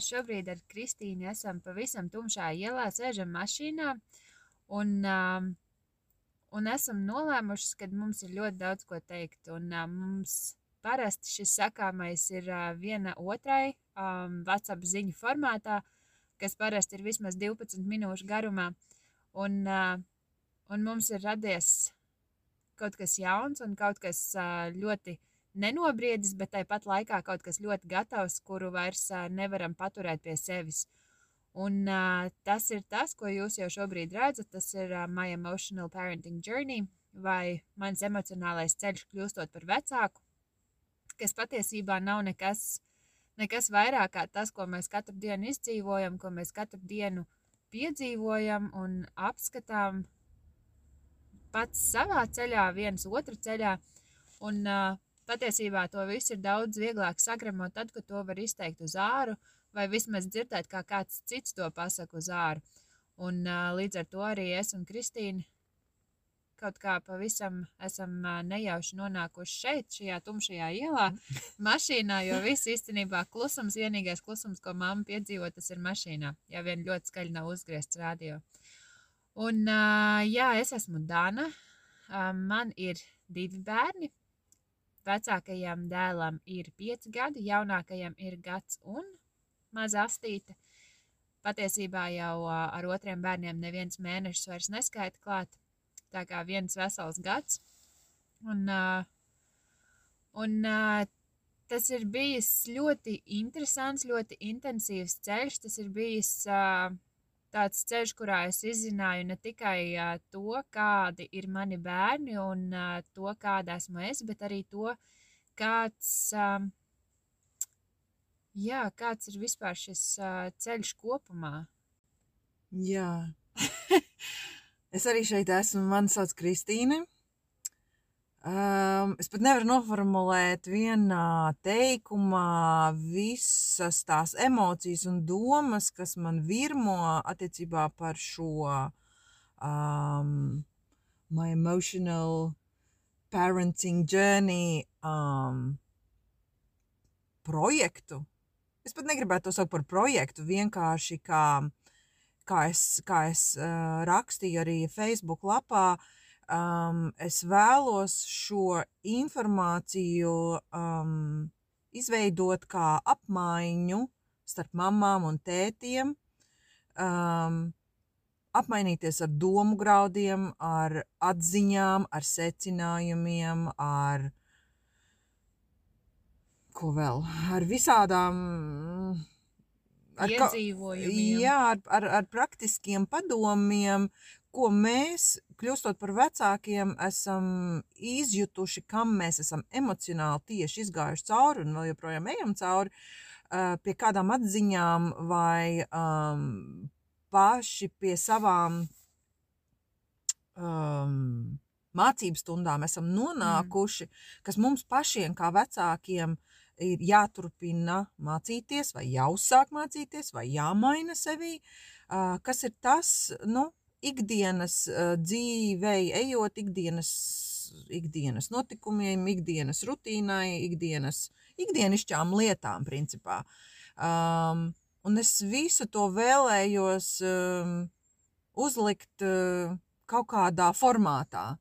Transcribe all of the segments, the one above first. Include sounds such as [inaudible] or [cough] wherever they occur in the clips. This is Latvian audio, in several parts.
Šobrīd ar Kristīnu esam pavisam tumšā ielā, sēžam mašīnā un, un esam nolēmušas, ka mums ir ļoti daudz ko teikt. Un mums parasti šis sakāmais ir viena otrai um, WhatsApp ziņu formātā, kas parasti ir vismaz 12 minūšu garumā. Un, un mums ir radies kaut kas jauns un kaut kas ļoti nenobriedis, bet tāpat laikā kaut kas ļoti gatavs, kuru vairs nevaram paturēt pie sevis. Un uh, tas ir tas, ko jūs jau šobrīd redzat. Tas ir uh, My Emotional Parenting Journey vai mans emocionālais ceļš kļūstot par vecāku, kas patiesībā nav nekas, nekas vairāk kā tas, ko mēs katru dienu izdzīvojam, ko mēs katru dienu piedzīvojam un apskatām pats savā ceļā, viens otru ceļā. Un, uh, Patiesībā to visu ir daudz vieglāk sagremot tad, kad to var izteikt uz āru, vai vismaz dzirdēt, kā kāds cits to pasaka uz āru. Un uh, līdz ar to arī es un Kristīna kaut kā pavisam esam nejauši nonākuši šeit, šajā tumšajā ielā, [laughs] mašīnā, jo viss īstenībā klusums, vienīgais klusums, ko mamma piedzīvo, tas ir mašīnā, ja vien ļoti skaļi nav uzgriezts radio. Un, uh, jā, es esmu Dana, uh, man ir divi bērni, Vecākajam dēlam ir 5 gadi, jaunākajam ir gads un maza astīte. Patiesībā jau ar otriem bērniem neviens mēnešus vairs neskaita klāt, tā kā viens vesels gads. Un, un tas ir bijis ļoti interesants, ļoti intensīvs ceļš. Tas ir bijis uh, tāds ceļš, kurā es izzināju ne tikai uh, to, kādi ir mani bērni un uh, to, kāda esmu es, bet arī to, kāds, uh, jā, kāds ir vispār šis uh, ceļš kopumā. Jā. [laughs] es arī šeit esmu. Mani sauc Kristīne. Um, es pat nevaru noformulēt vienā teikumā visas tās emocijas un domas, kas man virmo attiecībā par šo um, my emotional parenting journey um, projektu. Es pat negribētu to saukt par projektu, vienkārši kā, kā es, kā es uh, rakstīju arī Facebook lapā, uh, um, es vēlos šo informāciju um, izveidot kā apmaiņu starp mamām un tētiem, um, apmainīties ar domu graudiem, ar atziņām, ar secinājumiem, ar ko vēl, ar visādām. Ar, jā, ar, ar, ar praktiskiem padomiem, ko mēs, kļūstot par vecākiem, esam izjutuši, kam mēs esam emocionāli tieši izgājuši cauri un vēl joprojām ejam cauri, pie kādām atziņām vai um, paši pie savām um, mācību stundām esam nonākuši, mm. kas mums pašiem kā vecākiem ir jāturpina mācīties, vai jāuzsāk mācīties, vai jāmaina sevi, uh, kas ir tas, nu, ikdienas uh, dzīvei, ejot ikdienas, ikdienas notikumiem, ikdienas rutīnai, ikdienas, ikdienišķām lietām, principā. Um, un es visu to vēlējos um, uzlikt uh, kaut kādā formātā.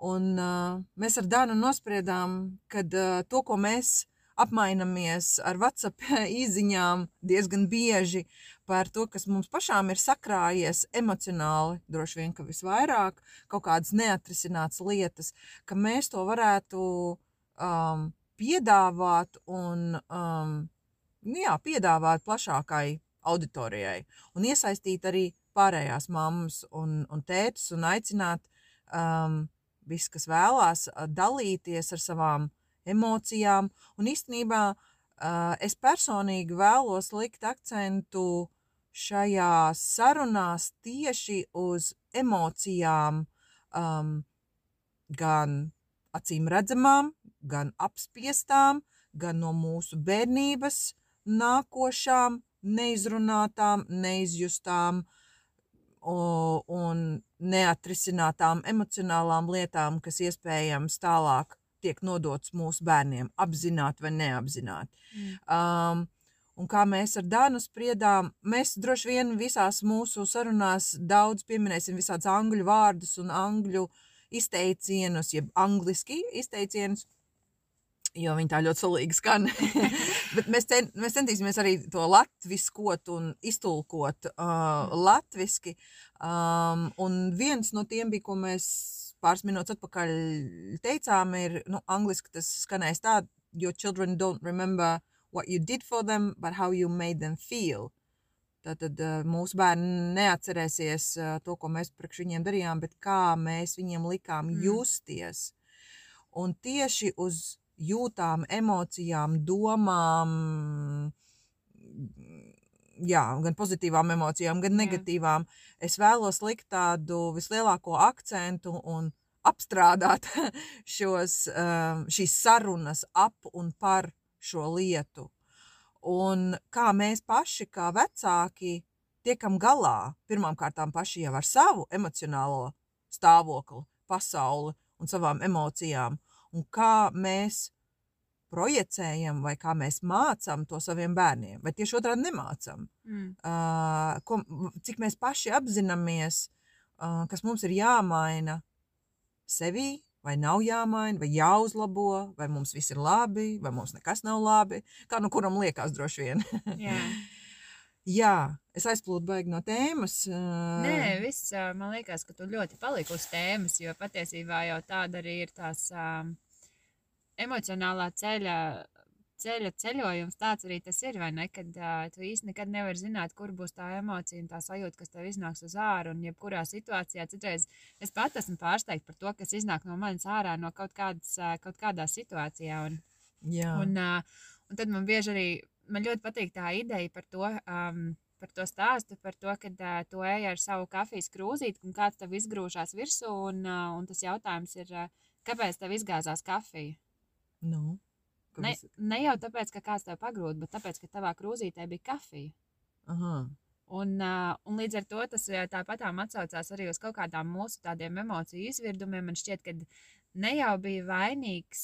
Un uh, mēs ar Dānu nospriedām, ka uh, to, ko mēs apmainamies ar WhatsApp [laughs] īsiņām diezgan bieži par to, kas mums pašām ir sakrājies emocionāli, droši vien, ka visvairāk kaut kādas neatrisinātas lietas, ka mēs to varētu um, piedāvāt un um, nu jā, piedāvāt plašākai auditorijai un iesaistīt arī pārējās mammas un, un tētus un aicināt um, visus, kas vēlās dalīties ar savām emocijām. Un īstenībā uh, es personīgi vēlos likt akcentu šajās sarunās tieši uz emocijām, um, gan acīm redzamām, gan apspiestām, gan no mūsu bērnības nākošām, neizrunātām, neizjustām o, un neatrisinātām emocionālām lietām, kas iespējams tālāk tiek nodots mūsu bērniem, apzināti vai neapzināti. Mm. Um, un kā mēs ar Dānu spriedām, mēs droši vien visās mūsu sarunās daudz pieminēsim visādus angļu vārdus un angļu izteicienus, jeb angliski izteicienus, jo viņi tā ļoti solīgi skan. [laughs] Bet mēs, cen, mēs centīsimies arī to latviskot un iztulkot uh, latviski. Um, un viens no tiem bija, ko mēs pāris minūtes atpakaļ teicām, ir, nu, angliski tas skanēs tā, your children don't remember what you did for them, but how you made them feel. Tātad uh, mūsu bērni neatcerēsies uh, to, ko mēs priekš viņiem darījām, bet kā mēs viņiem likām Mm. justies. Un tieši uz jūtām, emocijām, domām, jā, gan pozitīvām emocijām, gan Jā. negatīvām, es vēlos likt tādu vislielāko akcentu un apstrādāt [laughs] šos, um, šīs sarunas ap un par šo lietu. Un kā mēs paši, kā vecāki, tiekam galā pirmkārt paši jau ar savu emocionālo stāvokli, pasauli un savām emocijām, un kā mēs projicējam vai kā mēs mācām to saviem bērniem, vai tieši otrādi nemācām. Mm. Uh, ko, cik mēs paši apzināmies, uh, kas mums ir jāmaina sevī, vai nav jāmaina, vai jāuzlabo, vai mums viss ir labi, vai mums nekas nav labi. Kā nu kuram liekas, droši vien. [laughs] Jā. Jā, es aizplūdu baigi no tēmas. Uh, Nē, viss, man liekas, ka tu ļoti paliki uz tēmas, jo patiesībā jau tāda arī ir tās um, emocionālā ceļa, ceļa ceļojums. Tāds arī tas ir, vai ne? Kad uh, tu īsti nekad nevari zināt, kur būs tā emocija un tā sajūta, kas tev iznāks uz ārā. Un jebkurā situācijā, citreiz es pat esmu pārsteigta par to, kas iznāk no manis ārā no kaut, kādas, kaut kādā situācijā. Un, Jā, Un, uh, un tad man bieži arī man ļoti patīk tā ideja par to, um, par to stāstu, par to, ka uh, tu ej ar savu kafijas krūzīti un kāds tev izgrūžās virsū. Un, uh, un tas jautājums ir, uh, kāpēc tev izgāzās kafija? Nu, Ne, ne jau tāpēc, ka kāds tev pagrūda, bet tāpēc, ka tavā krūzītē bija kafija. Aha, Un, uh, un līdz ar to tas tāpatām atsaucās arī uz kaut kādām mūsu tādiem emociju izvirdumiem. Man šķiet, ka ne jau bija vainīgs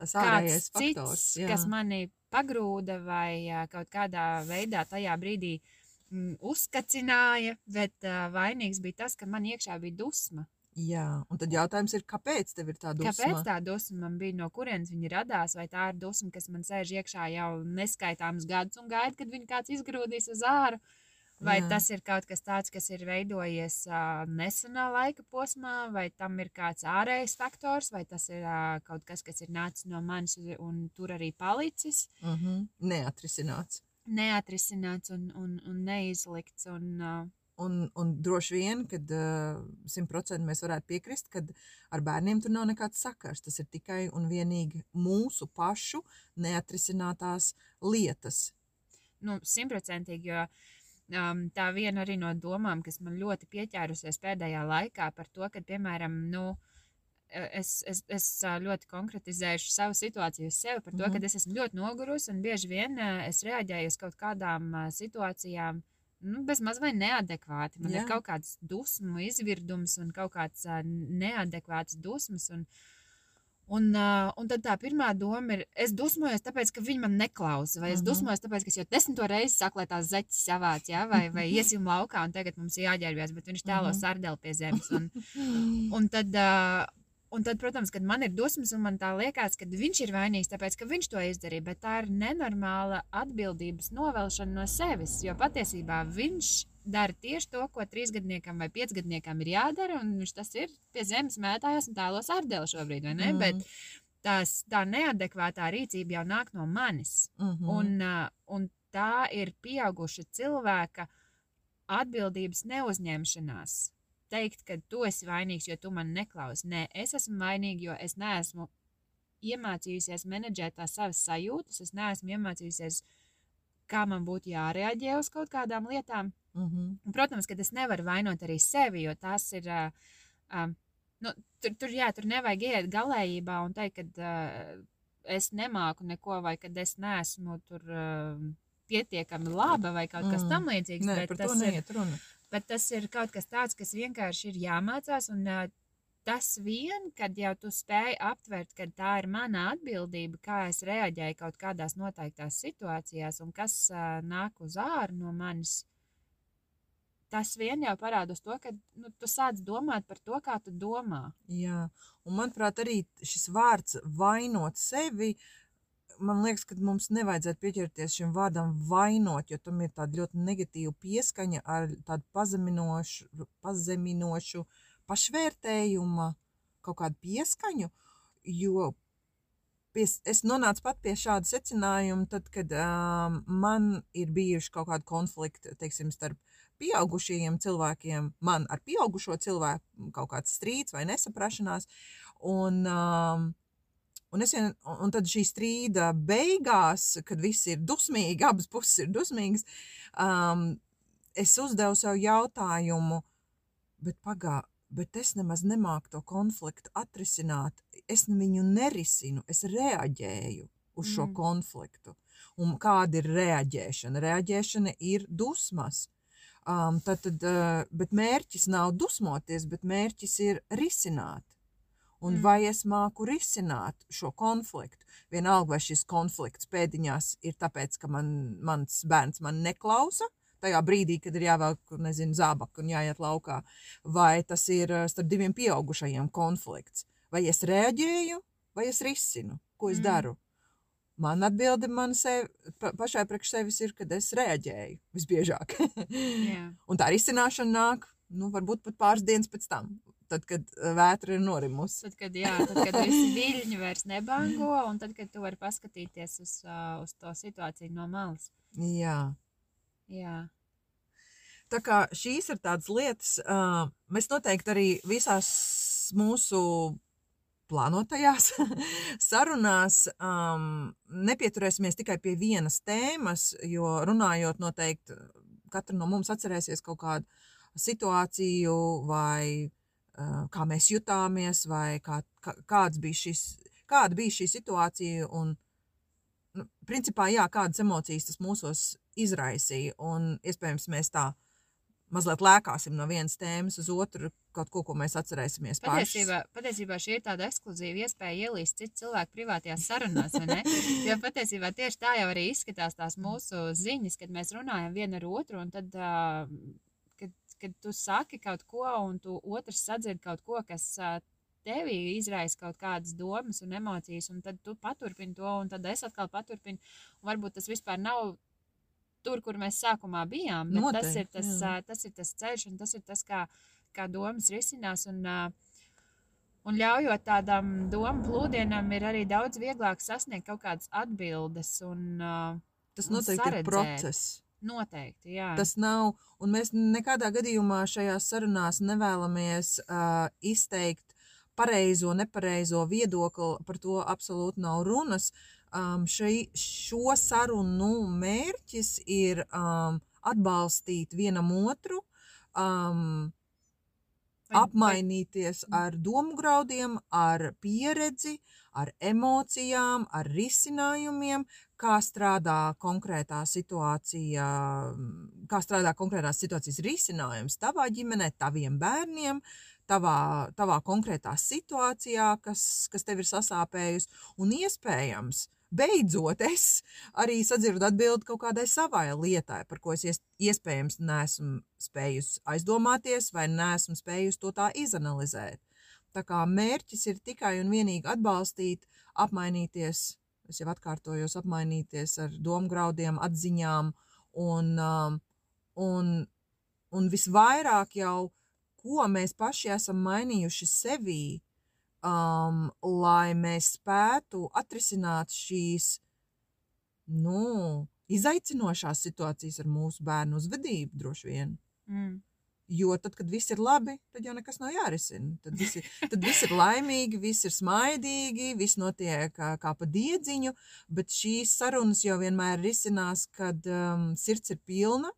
tas ārējais cits, faktors. jā. kas mani pagrūda vai kaut kādā veidā tajā brīdī mm, uzkacināja, bet uh, vainīgs bija tas, ka man iekšā bija dusma. Jā, un tad jautājums ir, kāpēc tev ir tā dusma? Kāpēc tā dusma man bija, no kurienes viņa radās, vai tā ir dusma, kas man sēž iekšā jau neskaitāms gadus un gaida, kad viņa kāds izgrūdīs uz āru? Vai Jā. tas ir kaut kas tāds, kas ir veidojies uh, nesenā laika posmā, vai tam ir kāds ārējs faktors, vai tas ir uh, kaut kas, kas ir nācis no manis un- un tur arī palicis, Uh -huh. Neatrisināts. neatrisināts un, un, un neizlikts. Un, uh, Un, un droši vien, kad simtprocentīgi uh, mēs varētu piekrist, ka ar bērniem tur nav nekāds sakars. Tas ir tikai un vienīgi mūsu pašu neatrisinātās lietas. nu, simtprocentīgi, jo um, tā viena arī no domām, kas man ļoti pieķērusies pēdējā laikā par to, ka, piemēram, nu, es, es, es ā, ļoti konkretizēšu savu situāciju uz sevi par to, Mhm. ka es esmu ļoti nogurusi un bieži vien es reaģēju uz kaut kādām situācijām. Nu, bez maz vai neadekvāti. Man Jā. Ir kaut kāds dusmu izvirdums un kaut kāds uh, neadekvāts dusmas. Un, Un, uh, un tad tā pirmā doma ir, es dusmojos, tāpēc, ka viņi man neklausa, vai es Mhm. dusmojos, tāpēc, ka es jau desmito reizi saku, lai tās zeķes savāc, ja? vai, vai [laughs] iesim laukā, un tagad mums jāģērbjas, bet viņš tēlo Mhm. sardeli pie zemes. Un, [laughs] un, tad, uh, un tad, protams, kad man ir dusmas, un man tā liekas, ka viņš ir vainīgs, tāpēc, ka viņš to izdarīja, bet tā ir nenormāla atbildības novelšana no sevis, jo patiesībā viņš dara tieši to, ko trīsgadniekam vai piecgadniekam ir jādara, un viņš tas ir pie zemes mētājās un tēlo sardeli šobrīd, vai ne? Mhm. Bet tās, tā neadekvātā rīcība jau nāk no manis. Mhm. Un, uh, un tā ir pieauguša cilvēka atbildības neuzņemšanās. Teikt, ka tu esi vainīgs, jo tu man neklausi. Nē, es esmu vainīga, jo es neesmu iemācījusies menedžēt tās savas sajūtas. Es neesmu iemācījusies, kā man būtu jārēģē uz kaut kādām lietām. Mhm. Un, protams, ka es nevaru vainot arī sevi, jo tas ir. Uh, um, nu, tur, tur, jā, tur nevajag iet galējībā un teikt, ka uh, es nemāku neko, vai ka es neesmu tur uh, pietiekami laba vai kaut kas Mm. tam līdzīgs. Nē, par to ir- neiet runa. Bet tas ir kaut kas tāds, kas vienkārši ir jāmācās. Un, uh, tas vien, kad jau tu spēj aptvert, ka tā ir mana atbildība, kā es reaģēju kaut kādās noteiktās situācijās un kas uh, nāk uz āru no manis, tas vien jau parāda to, ka nu, tu sāc domāt par to, kā tu domā. Jā, un manuprāt, arī šis vārds vainot sevi. Man liekas, ka mums nevajadzētu pieķerties šim vārdam vainot, jo tam ir tāda ļoti negatīva pieskaņa ar tādu pazeminošu, pazeminošu pašvērtējuma kaut kādu pieskaņu, jo pies, es nonācu pat pie šāda secinājuma, tad, kad um, man ir bijuši kaut kādi konflikti, teiksim, starp pieaugušajiem cilvēkiem, man ar pieaugušo cilvēku kaut kāds strīds vai nesaprašanās. Un, um, Un, es, un tad šī strīda beigās, kad viss ir dusmīgi, abas puses ir dusmīgas, um, es uzdevu sev jautājumu, bet pagā, bet es nemaz nemāku to konfliktu atrisināt. Es viņu nerisinu, es reaģēju uz šo mm. konfliktu. Un kāda ir reaģēšana? Reaģēšana ir dusmas. Um, tad, tad, uh, bet mērķis nav dusmoties, bet mērķis ir risināt. Un mm. vai es māku risināt šo konfliktu? Vienalga, vai šis konflikts pēdiņās ir tāpēc, ka man, mans bērns man neklausa, tajā brīdī, kad ir jāvelk, nezinu, zābaka un jāiet laukā, vai tas ir starp diviem pieaugušajiem konflikts. Vai es reaģēju, vai es risinu, ko es mm. daru? Man atbilde man sev, pa, pašai priekš sevis ir, kad es reaģēju visbiežāk. yeah. [laughs] Un tā risināšana nāk, nu, varbūt pat pāris dienas pēc tam. Tad, kad eh, vētra ir norimusi. Tad, kad, jā, tad, kad visi viļņi vairs nebango, un tad, kad tu vari paskatīties uz, uh, uz to situāciju no malas. Jā. Jā. Tā kā šīs ir tādas lietas, uh, mēs noteikti arī visās mūsu plānotajās [laughs] sarunās um, nepieturēsimies tikai pie vienas tēmas, jo runājot noteikti katra no mums atcerēsies kaut kādu situāciju vai kā mēs jutāmies vai kā, kā, kāds bija šis, kāda bija šī situācija un, nu, principā, jā, kādas emocijas tas mūsos izraisīja un iespējams mēs tā mazliet lēkāsim no vienas tēmas uz otru, kaut ko, ko mēs atcerēsimies. Patiesībā, patiesībā šī ir tāda ekskluzīva iespēja ielīst citu cilvēku privātajās sarunās, vai ne? [laughs] jo patiesībā tieši tā jau arī izskatās tās mūsu ziņas, kad mēs runājam viena ar otru, un tad, kad, kad tu saki kaut ko, un tu otrs sadzird kaut ko, kas tevī izraisa kaut kādas domas un emocijas, un tad tu paturpini to, un tad es atkal paturpinu, varbūt tas vispār nav tur, kur mēs sākumā bijām. Noteikti, tas, ir tas, jā. tas ir tas ceļš, un tas ir tas, kā, kā domas risinās. Un, un ļaujot tādam domu plūdienam, ir arī daudz vieglāk sasniegt kaut kādas atbildes. Un, tas noteikti ir process. Noteikti, jā. Tas nav, un mēs nekādā gadījumā šajās sarunās nevēlamies uh, izteikt pareizo, nepareizo viedokli, par to absolūti nav runas. Um, šai, šo sarunu mērķis ir um, atbalstīt vienam otru, um, apmainīties ar domu graudiem, ar pieredzi, ar emocijām, ar risinājumiem, kā strādā konkrētā situācija, kā strādā konkrētās situācijas risinājums tavā ģimenē, taviem bērniem, tavā, tavā konkrētā situācijā, kas, kas tev ir sasāpējusi, un iespējams, beidzot es arī sadzirdu atbildi kaut kādai savai lietai, par ko es iespējams neesmu spējusi aizdomāties vai neesmu spējusi to tā izanalizēt. Tā kā mērķis ir tikai un vienīgi atbalstīt, apmainīties, es jau atkārtojos, apmainīties ar domgraudiem, atziņām un, um, un, un visvairāk jau, ko mēs paši esam mainījuši sevī, um, lai mēs spētu atrisināt šīs nu, izaicinošās situācijas ar mūsu bērnu uzvedību, droši vien. Mm. Jo tad, kad viss ir labi, tad jau nekas nav jārisina. Tad viss ir, tad viss ir laimīgi, viss ir smaidīgi, viss notiek kā, kā pa diedziņu, bet šīs sarunas jau vienmēr risinās, kad um, sirds ir pilna,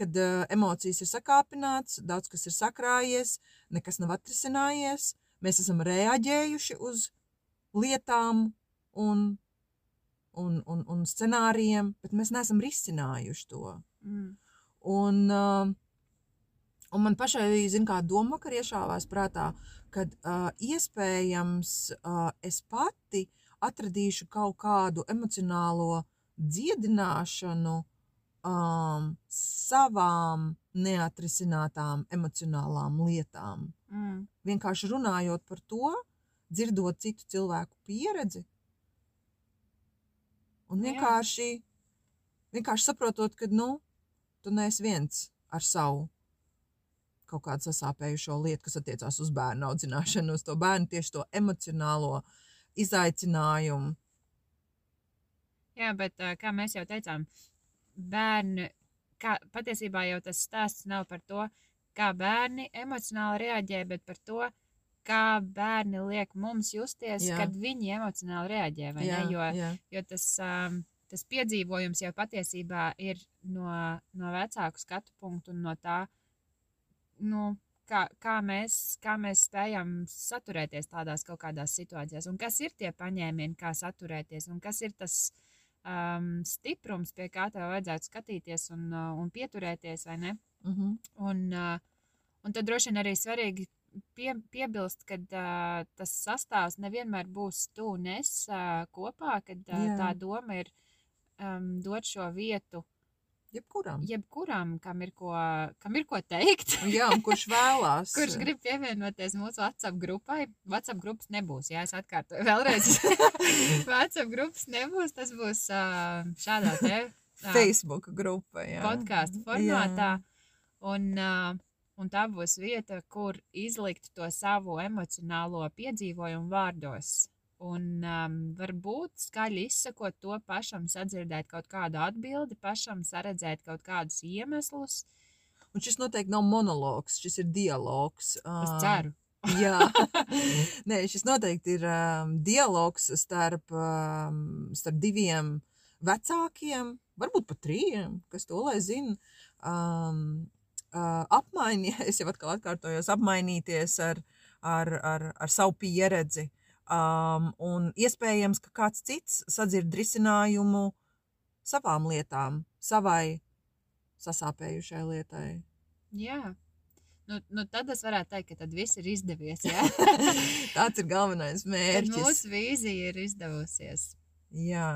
kad uh, emocijas ir sakāpināts, daudz kas ir sakrājies, nekas nav atrisinājies, Mēs esam reaģējuši uz lietām un, un, un, un scenārijiem, bet mēs neesam risinājuši to. Mm. Un, uh, un man pašai, zin, kā doma vakar iešāvās prātā, kad uh, iespējams uh, es pati atradīšu kaut kādu emocionālo dziedināšanu um, savām neatrisinātām emocionālām lietām. Mm. Vienkārši runājot par to, dzirdot citu cilvēku pieredzi, un Jā. vienkārši, vienkārši saprotot, ka nu, tu neesi viens ar savu kaut kādu sasāpējušo lietu, kas attiecās uz bērnu audzināšanu, uz to bērnu tieši to emocionālo izaicinājumu. Jā, bet kā mēs jau teicām, bērni, kā, patiesībā jau tas stāsts nav par to, kā bērni emocionāli reaģē, bet par to, kā bērni liek mums justies, Jā. Jā. kad viņi emocionāli reaģē. vai Ne? Jo, jā. jo tas, um, tas piedzīvojums jau patiesībā ir no, no vecāku skatu punktu un no tā, nu, kā, kā, mēs, kā mēs spējam saturēties tādās kaut kādās situācijās. Un kas ir tie paņēmieni, kā saturēties, un kas ir tas um, stiprums, pie kā tev vajadzētu skatīties un, uh, un pieturēties, vai ne? Uh -huh. Un, uh, un tad droši vien arī svarīgi pie, piebilst, ka uh, tas sastāvs nevienmēr būs tu un es uh, kopā, kad uh, Jā. tā doma ir um, dot šo vietu Jebkuram. jebkuram, kam ir ko, kam ir ko teikt. Jā, un kurš vēlās? [laughs] Kurš grib pievienoties mūsu WhatsApp grupai? WhatsApp grupas nebūs, jā, es atkārtoju vēlreiz. [laughs] WhatsApp grupas nebūs, tas būs šādā te Facebook grupa. Jā. podkāstu formātā. Un, uh, un tā būs vieta, kur izlikt to savu emocionālo piedzīvojumu vārdos. Un um, varbūt skaļi izsakot to pašam, sadzirdēt kaut kādu atbildi, pašam saredzēt kaut kādus iemeslus. Un šis noteikti nav monologs, šis ir dialogs. Es ceru. [laughs] Jā, Nē, šis noteikti ir um, dialogs starp, um, starp diviem vecākiem, varbūt pat trījiem, kas to lai zina. Um, uh, apmaiņa, [laughs] es jau atkal atkārtojos, apmainīties ar, ar, ar, ar savu pieredzi. Um, un iespējams, ka kāds cits sadzird risinājumu savām lietām, savai sasāpējušai lietai. Jā. Nu, nu tad es varētu teikt, ka tad viss ir izdevies. [laughs] Tāds ir galvenais [laughs] tad mērķis. mūsu vīzija ir izdevusies. Jā.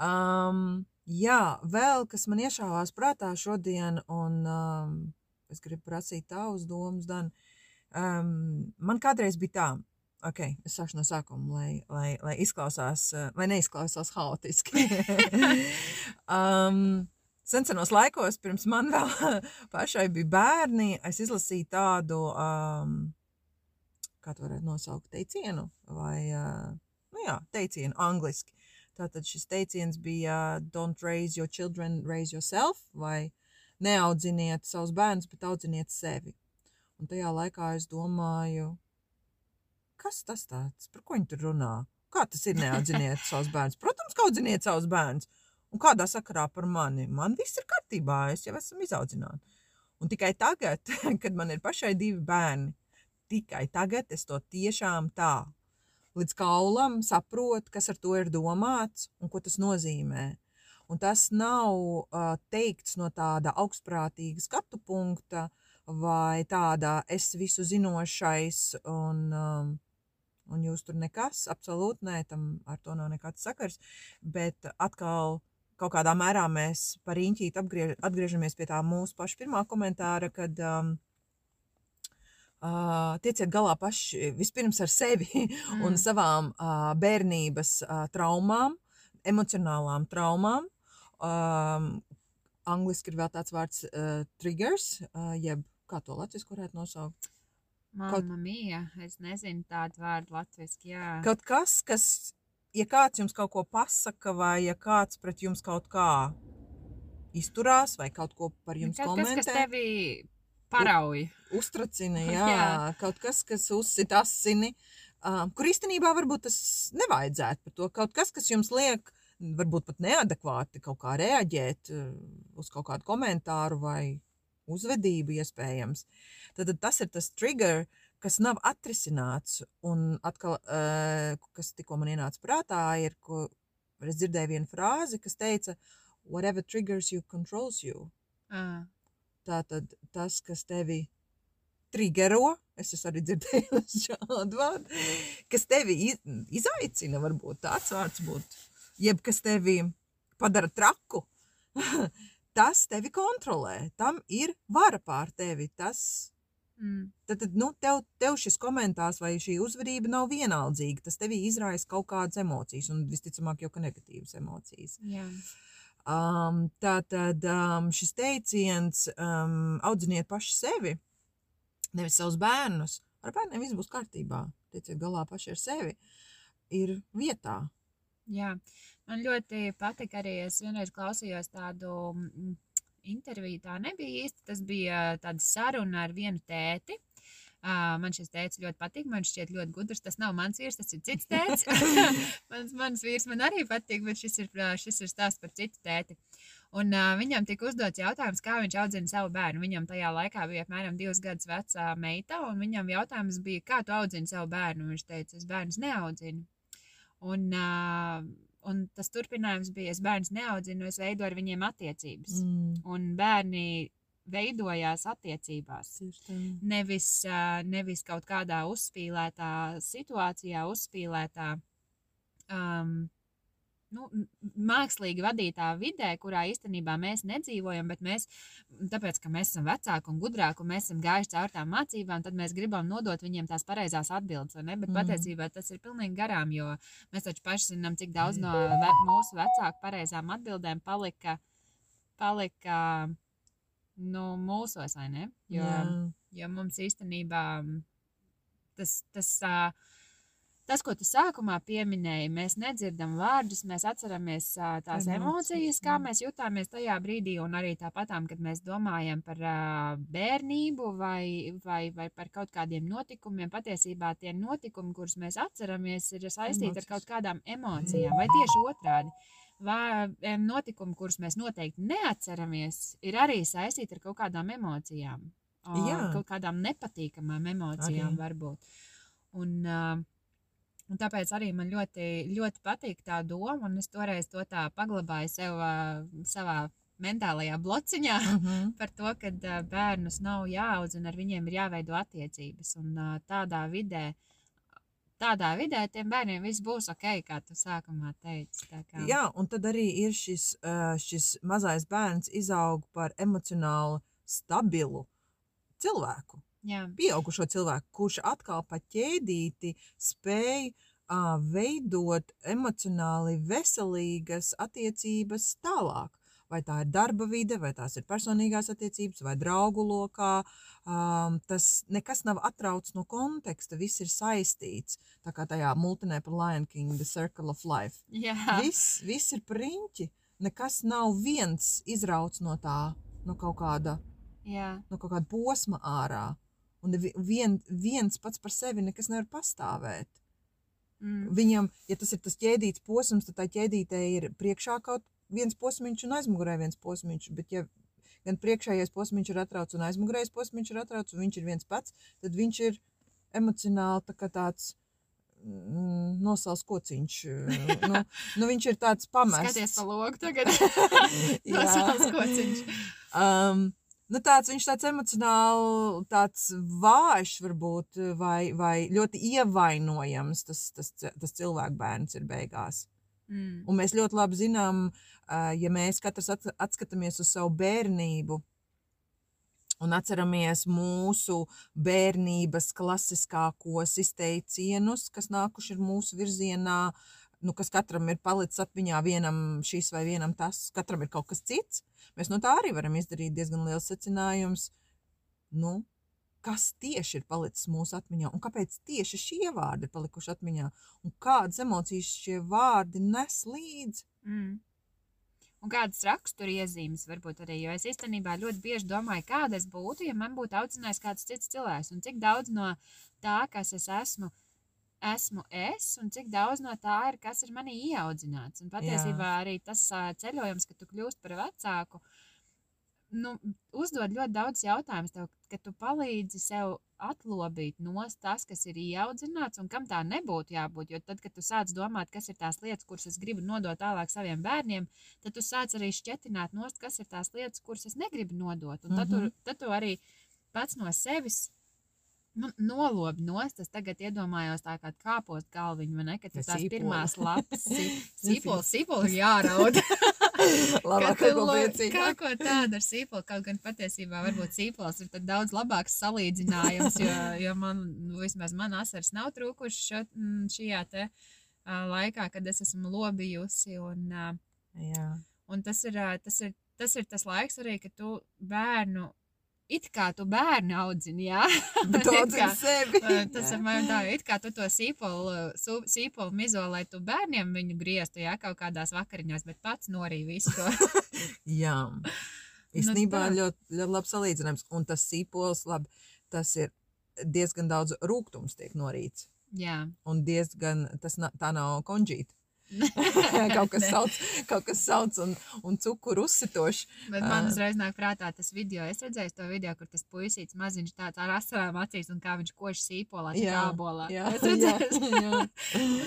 Um, jā, vēl kas man iešāvās prātā šodien, un um, es gribu prasīt tavus domas, Dan. Um, man kādreiz bija tā, ok, es sākšu no sākuma, lai, lai, lai izklausās, uh, lai neizklausās haotiski. [laughs] um, Senos laikos, pirms man vēl [laughs] pašai bija bērni, es izlasīju tādu, um, kā to varētu nosaukt, teicienu, vai, uh, nu jā, teicienu angliski. Tātad šis teiciens bija Don't raise your children, raise yourself, vai neaudziniet savus bērnus, bet audziniet sevi. Un tajā laikā es domāju, kas tas tāds, par ko viņi tur runā? Kā tas ir neaudziniet savus bērnus? Protams, ka audziniet savus bērnus. Un kādā sakarā par mani? Man viss ir kārtībā, es jau esmu izaudzināta. Un tikai tagad, [laughs] kad man ir pašai divi bērni, tikai tagad es to tiešām tā līdz kaulam saprotu, kas ar to ir domāts un ko tas nozīmē. Un tas nav uh, teikts no tāda augstprātīga skatu punkta vai tāda es visu zinošais un, um, un jūs tur nekas, absolūti nē, tam ar to nav nekāds sakars, bet atkal kaut kādā mērā mēs par īņķīti atgriež, atgriežamies pie tā mūsu paša pirmā komentāra, kad um, uh, tieciet galā paši vispirms ar sevi [laughs] mm. un savām uh, bērnības uh, traumām, emocionālām traumām. Um, angliski ir vēl tāds vārds uh, triggers, uh, jeb kā to latviešu varētu nosaukt. Mamma mija, es nezinu tādu vārdu latviski, jā. Kaut kas, kas, ja kāds jums kaut ko pasaka, vai ja kāds pret jums kaut kā izturās, vai kaut ko par jums Kaut kas, komentē, kas tevi parauj. uztracina, [laughs] jā, Jā. kaut kas, kas uzsit asini, uh, kur īstenībā varbūt tas nevajadzētu par to. Kaut kas, kas jums liek, varbūt pat neadekvāti kaut kā reaģēt uz kaut kādu komentāru vai uzvedību iespējams. Tad, tad tas ir tas trigger, kas nav atrisināts. Un atkal, uh, kas tikko man ienāca prātā, ir, ko es dzirdēju vienu frāzi, kas teica, whatever triggers you controls you. Ah, Tātad tas, kas tevi trigero, es esmu arī dzirdējusi [laughs] šādu vārdu, kas tevi iz, izaicina, varbūt tāds vārds būtu, jeb kas tevi padara traku, [laughs] tas tevi kontrolē, tam ir vara pār tevi, tas Mm. Tad, tad nu, tev, tev šis komentārs vai šī uzvedība nav vienaldzīga. Tas tevī izraisa kaut kādas emocijas, un visticamāk, jau ka negatīvas emocijas. Jā. Um, tā tad um, šis teiciens, um, audziniet paši sevi, nevis savus bērnus. Ar bērniem viss būs kārtībā. Tieciet galā paši ar sevi, ir vietā. Jā, man ļoti patika arī. Es vienreiz klausījos tādu mm, interviju. Tā nebija īsti. Tas bija tāda saruna ar vienu tēti. Uh, man šis tēvs ļoti patīk. Man šķiet ļoti gudrs. Tas nav mans vīrs, tas ir cits tēvs. [laughs] mans, mans vīrs man arī patīk, bet šis ir, šis ir stāsts par citu tēti. Un uh, viņam tika uzdots jautājums, kā viņš audzina savu bērnu. Viņam tajā laikā bija apmēram divas gadus veca meita, un viņam jautājums bija, kā tu audzini savu bērnu. Viņš teica, es bērnus neaudzinu. Un, uh, un tas turpinājums bija, es bērnus neaudzinu, es veidoju ar viņiem attiecības. Mm. Un bērni veidojās attiecībās. Nevis, nevis kaut kādā uzspīlētā situācijā, uzspīlētā, um, nu, mākslīgi vadītā vidē, kurā īstenībā mēs nedzīvojam, bet mēs, tāpēc, ka mēs esam vecāki un gudrāki, un mēs esam gājuši caur tām mācībām, tad mēs gribam nodot viņiem tās pareizās atbildes? Bet mm. patiesībā tas ir pilnīgi garām, jo mēs taču paši zinām, cik daudz no ve mūsu vecāku pareizām atbildēm palika, palika nu, mūsos, vai ne? Jo, Jā. jo mums īstenībā tas, tas, ā, tas, ko tu sākumā pieminēji, mēs nedzirdam vārdus, mēs atceramies tās Emocijas, emocijas, kā jā. mēs jutāmies tajā brīdī, un arī tāpatām, kad mēs domājam par bērnību vai, vai, vai par kaut kādiem notikumiem. Patiesībā tie notikumi, kurus mēs atceramies, ir saistīti ar Emocijas. kaut kādām emocijām, vai tieši otrādi. Notikumi, kurus mēs noteikti neatceramies, ir arī saistīti ar kaut kādām emocijām. O. Kaut kādām nepatīkamām emocijām, Arī. varbūt. Un, uh, un tāpēc arī man ļoti, ļoti patīk tā doma, un es toreiz to tā paglabāju sev uh, savā mentālajā blociņā [laughs] Mhm. par to, ka uh, bērnus nav jāaudzina, ar viņiem ir jāveido attiecības. Un uh, tādā vidē, tādā vidē tiem bērniem viss būs ok, kā tu sākumā teici. Kā, Jā, un tad arī ir šis, šis mazais bērns izaug par emocionāli stabilu cilvēku. Jā, pieaugušo cilvēku, kurš atkal pa ķēdīti spēj uh, veidot emocionāli veselīgas attiecības tālāk. Vai tā ir darba vide, vai tās ir personīgās attiecības, vai draugu lokā. Um, tas nekas nav atrauts no konteksta, viss ir saistīts. Tā kā tajā multinē par Lion King, The Circle of Life. jā, Viss, viss ir priņķi. Nekas nav viens izrauts no tā, no kaut kāda jā, no kaut kāda posma ārā. Un vien, viens pats par sevi nekas nevar pastāvēt. mm, Viņam, ja tas ir tas ķēdīts posms, tad tā ķēdītē ir priekšā kaut viens posmiņš un aizmugurē viens posmiņš. Bet, ja gan priekšējais posmiņš ir atrauts un aizmugurējais posmiņš ir atrauts, un viņš ir viens pats, tad viņš ir emocionāli tā tāds mm, nosals kociņš. [laughs] nu, nu, viņš ir tāds pamests. skaties pa logu tagad. [laughs] [laughs] Jā. Nosauc kociņš. Um, nu tāds, viņš tāds emocionāli tāds vājš varbūt, vai, vai ļoti ievainojams tas, tas, tas cilvēku bērns ir beigās. Mm. Un mēs ļoti labi zinām, uh, ja mēs katrs at- atskatāmies uz savu bērnību un atceramies mūsu bērnības klasiskākos izteicienus, kas nākuši ir mūsu virzienā, nu, kas katram ir palicis atmiņā, vienam šis vai vienam tas, katram ir kaut kas cits. Mēs no tā arī varam izdarīt diezgan liels secinājums. Nu, kas tieši ir palicis mūsu atmiņā un kāpēc tieši šie vārdi ir palikuši atmiņā un kādas emocijas šie vārdi nes līdzi. Mm. Un kādas raksturiezīmes varbūt arī, jo es īstenībā ļoti bieži domāju, kāda es būtu, ja man būtu audzinājis kāds cits cilvēks, un cik daudz no tā, kas es esmu, esmu es, un cik daudz no tā ir, kas ir manī ieaudzināts. Un patiesībā arī tas ceļojums, kad tu kļūst par vecāku, nu, uzdod ļoti daudz jautājumus tev, ka tu palīdzi sev atlobīt no tas, kas ir ieaudzināts un kam tā nebūtu jābūt. Jo tad, kad tu sāc domāt, kas ir tās lietas, kuras es gribu nodot tālāk saviem bērniem, tad tu sāc arī šķetināt nost, kas ir tās lietas, kuras es negribu nodot. Un tad, tu, Mhm. tad tu arī pats no sevis nu, nolob nost. Es tagad iedomājos tā kā kāpost galviņu, vai ne? Kad tur tās pirmās lapas sīpols, [laughs] sīpoli jāraud. Labāk kaut ko priecīgāk. Kaut ko tādu ar sīpolu, kaut gan patiesībā varbūt sīpols ir daudz labāks salīdzinājums, jo, jo man, nu, vismaz man asars nav trūkuši šo, mm, šajā te ā, laikā, kad es esmu lobijusi. Un, ā, Jā. un tas, ir, ā, tas, ir, tas ir tas laiks arī, kad tu bērnu, it kā tu bērnu audzini, jā? Bet tu [laughs] audzini kā- sevi. Tas ir man tā, it kā tu to sīpolu, sīpolu mizo, lai tu bērniem viņu grieztu, jā, kaut kādās vakariņās, bet pats norīja visu to. [laughs] Jā. Īstenībā tā. ļoti, ļoti labi salīdzinājums. Un tas sīpols, labi, tas ir diezgan daudz rūkums tiek norīts. jā. Un diezgan, tas tā nav konģīta. [laughs] kaut kas sauc, kaut kas sauc un, un cukuru uzsitoši. Bet man uzreiz nāk prātā tas video. Es redzēju to video, kur tas puisīts maziņš tāds ar asarām acīs un kā viņš koši sīpolā, Jā, kābolā. jā, Es redzēju, jā, [laughs] jā.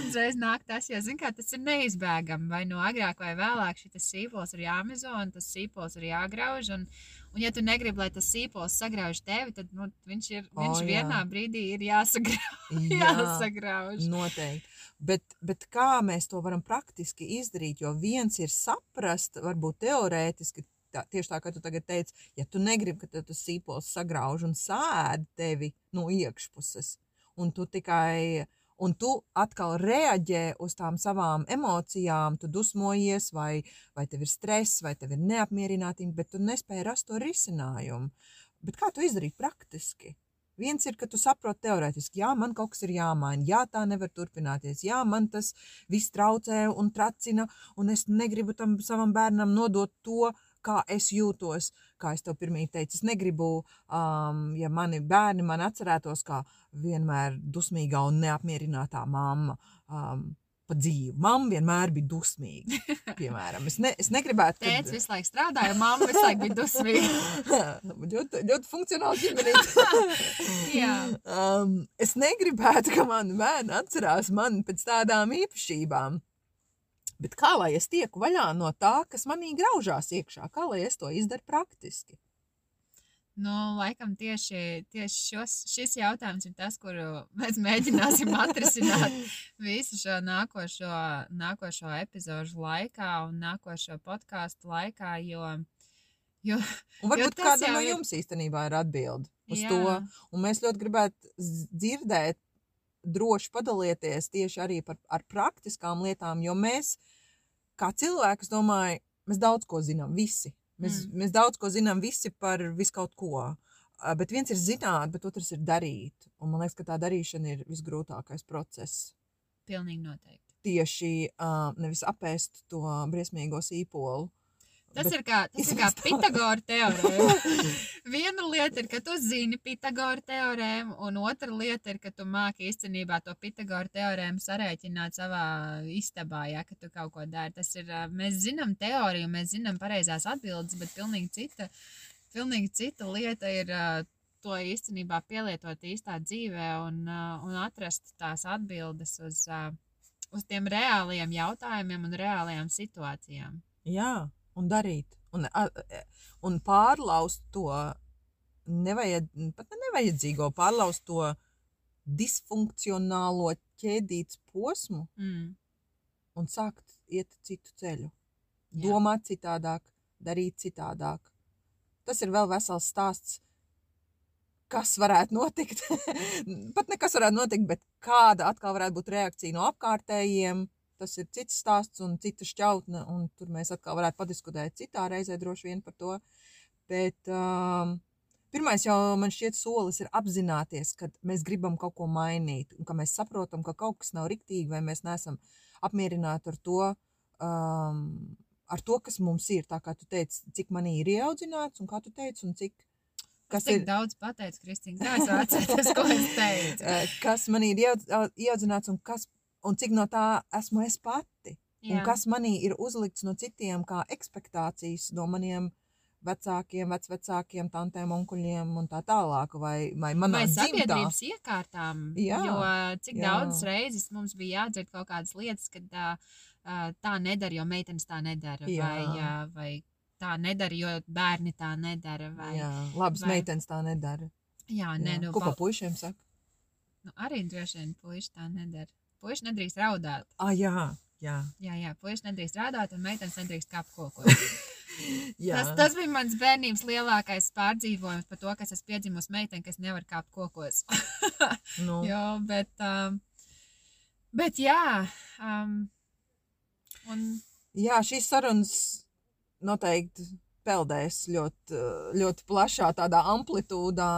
uzreiz nāk tas, jo, zin kā, tas ir neizbēgami. Vai no agrāk vai vēlāk šis sīpols ir jāmezo un tas sīpols ir jāgrauž. Un, un ja tu negribi, lai tas sīpols sagrauž tevi, tad nu, viņš, ir, viņš jā. vienā brīdī ir jāsagrauž. Jā, [laughs] jāsagrauž. noteikti. Bet, bet kā mēs to varam praktiski izdarīt? Jo viens ir saprast, varbūt teorētiski, tā, tieši tā kā tu tagad teici, ja tu negribi, ka tas sīpols sagrauž un sēd tevi no iekšpuses, un tu tikai. Un tu atkal reaģē uz tām savām emocijām, tu dusmojies, vai, vai tev ir stress, vai tev ir neapmierinātība, bet tu nespēji rast to risinājumu. Bet kā to izdarīt praktiski? Viens ir, ka tu saproti teorētiski, jā, man kaut kas ir jāmaina, jā, tā nevar turpināties, jā, man tas viss traucē un tracina, un es negribu tam savam bērnam nodot to, kā es jūtos. Kā es tev pirmie teicu, es negribu, um, ja mani bērni man atcerētos kā vienmēr dusmīgā un neapmierinātā mamma. Um, Pa dzīvi. Mamma vienmēr bija dusmīga. Piemēram, es, ne, es negribētu. kad- Tēvs visu laiku strādāja, mamma visu laiku bija dusmīga. [laughs] ļoti, ļoti funkcionāli ģimenīte. [laughs] Jā. um, es negribētu, ka man bērni atcerās mani pēc tādām īpašībām. Bet kā lai es tieku vaļā no tā, kas manī graužās iekšā? Kā lai es to izdaru praktiski? Nu, laikam tieši, tieši šos, šis jautājums ir tas, kuru [laughs] mēs mēģināsim atrisināt [laughs] visu šo nākošo, nākošo epizodu laikā un nākošo podkāstu laikā, jo, jo Un varbūt tas kāda jau no jums īstenībā ir atbilde uz Jā. to. Un mēs ļoti gribētu dzirdēt, droši padalieties tieši arī par ar praktiskām lietām, jo mēs, kā cilvēki, es domāju, mēs daudz ko zinām, visi. Mēs, Mm. mēs daudz ko zinām visi par visu kaut ko. Bet viens ir zināt, bet otrs ir darīt. Un man liekas, ka tā darīšana ir visgrūtākais process. pilnīgi noteikti. Tieši uh, nevis apēst to briesmīgo sīpolu. Tas bet ir kā, tas ir kā. Pitagora teorēma. [laughs] Viena lieta ir, ka tu zini Pitagora teorēmu, un otra lieta ir, ka tu māki īstenībā to Pitagora teorēmu sarēķināt savā istabā, ja ka tu kaut ko dari. Tas ir, mēs zinām teoriju, mēs zinām pareizās atbildes, bet pilnīgi cita, pilnīgi cita lieta ir to īstenībā pielietot īstā dzīvē un, un atrast tās atbildes uz, uz tiem reāliem jautājumiem un reālajām situācijām. Jā, un darīt. Un, e, un pārlaust to nevajad, pat ne nevajadzīgo, pārlaust to disfunkcionālo ķēdītas posmu Mm. un sākt iet citu ceļu. Jā. Domāt citādāk, darīt citādāk. Tas ir vēl vesels stāsts, kas varētu notikt. [laughs] pat nekas varētu notikt, bet kāda atkal varētu būt reakcija no apkārtējiem. Tas ir cits stāsts un cita šķautne, un tur mēs atkal varētu padiskutēt citā reizē droši vien par to. Bet um, pirmais jau man šķiet solis ir apzināties, ka mēs gribam kaut ko mainīt, un ka mēs saprotam, ka kaut kas nav riktīgi, vai mēs neesam apmierināti ar to, um, ar to, kas mums ir. Tā kā tu teici, cik manī ir ieaudzināts, un kā tu teici, un cik. Kas ir daudz pateicis, Kristīna? Atceros, [laughs] ko es teicu. [laughs] eh, kas manī ir ieaudz- ieaudzināts, un, kas, un cik no tā esmu es pati. Un Jā. kas manī ir uzlikts no citiem, kā expectācijas no maniem vecākiem, vecvecākiem, tantiem, onkuļiem un tā tālāk. Vai, vai manā Vai dzimtā. sabiedrības iekārtām? Jā, Jo cik jā. daudz reizes mums bija jādzird kaut kādas lietas, kad uh, tā nedara, jo meitenes tā nedara. Jā. Vai, vai tā nedara, jo bērni tā nedara. Vai, Jā, labas vai- meitenes tā nedara. Jā, nē, nu, Ko pa puišiem saka? nu arī droši vien puiši tā nedara. Puiši nedrīkst raudāt. Ah, jā, jā. Jā, jā, puiši nedrīkst raudāt, un meitenes nedrīkst kāpt kokos. [laughs] tas, tas bija mans bērnības lielākais pārdzīvojums par to, kas es piedzimusi meitene, kas nevar kāpt kokos. [laughs] Nu, Jā, bet, um, bet jā, um, un Jā, šīs sarunas noteikti peldēs ļoti, ļoti plašā tādā amplitūdā,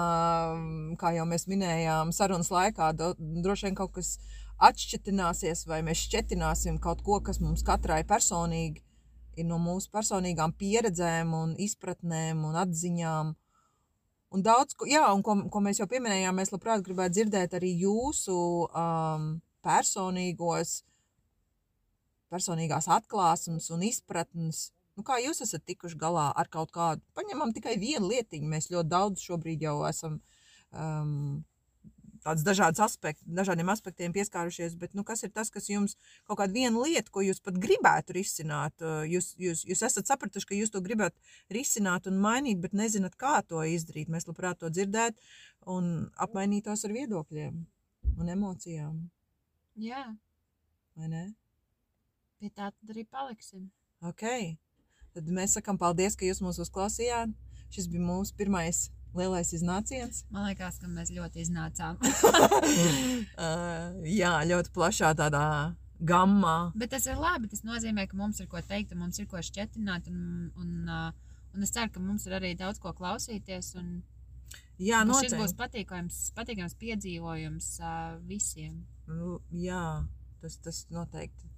kā jau mēs minējām, sarunas laikā. Do, droši vien kaut kas atšķitināsies, vai mēs šķetināsim kaut ko, kas mums katrai personīgi ir no mūsu personīgām pieredzēm, un izpratnēm un atziņām. Un daudz, ko, jā, un ko, ko mēs jau pieminējām, mēs labprāt gribētu dzirdēt arī jūsu um, personīgos personīgās atklāsmes un izpratnes. Nu, kā jūs esat tikuši galā ar kaut kādu? Paņemam tikai vienu lietiņu. Mēs ļoti daudz šobrīd jau esam um, tāds dažāds aspekti, dažādiem aspektiem pieskārušies, bet nu, kas ir tas, kas jums kaut kāda viena lieta, ko jūs pat gribētu risināt? Uh, Jūs, jūs, jūs esat sapratuši, ka jūs to gribat risināt un mainīt, bet nezināt, kā to izdarīt. Mēs labprāt to dzirdētu un apmainītos ar viedokļiem un emocijām, jā, vai ne? pie tā tad arī paliksim. Ok. Tad mēs sakām paldies, ka jūs mūs uzklausījāt. Šis bija mūsu pirmais lielais iznāciens. Man liekas, ka mēs ļoti iznācām. [laughs] uh, jā, ļoti plašā tādā gammā. Bet tas ir labi. Tas nozīmē, ka mums ir ko teikt, un mums ir ko šķietināt. Un, un, uh, un es ceru, ka mums ir arī daudz ko klausīties. Un, Jā, un šis būs patīkams, patīkams piedzīvojums uh, visiem. Jā, tas, tas noteikti.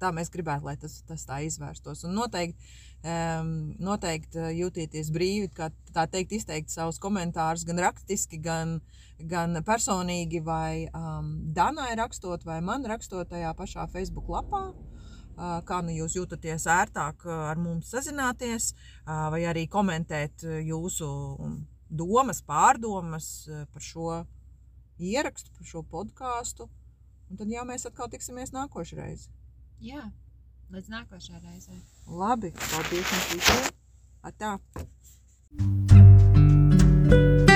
Tā mēs gribētu, lai tas, tas tā izvērstos. Un noteikti, um, noteikti eh, jūtīties brīvi, kā tā teikt, izteikt savus komentārus gan rakstiski, gan, gan personīgi, vai um, Danai rakstot, vai man rakstot tajā pašā Facebook lapā. Uh, kā nu jūs jūtaties ērtāk ar mums sazināties, uh, vai arī komentēt jūsu domas, pārdomas par šo ierakstu, par šo podkāstu. Un tad jau mēs atkal tiksimies nākošais. Jā, līdz nākošajai reizei. Labi, paldies jums visiem! Atā! thank you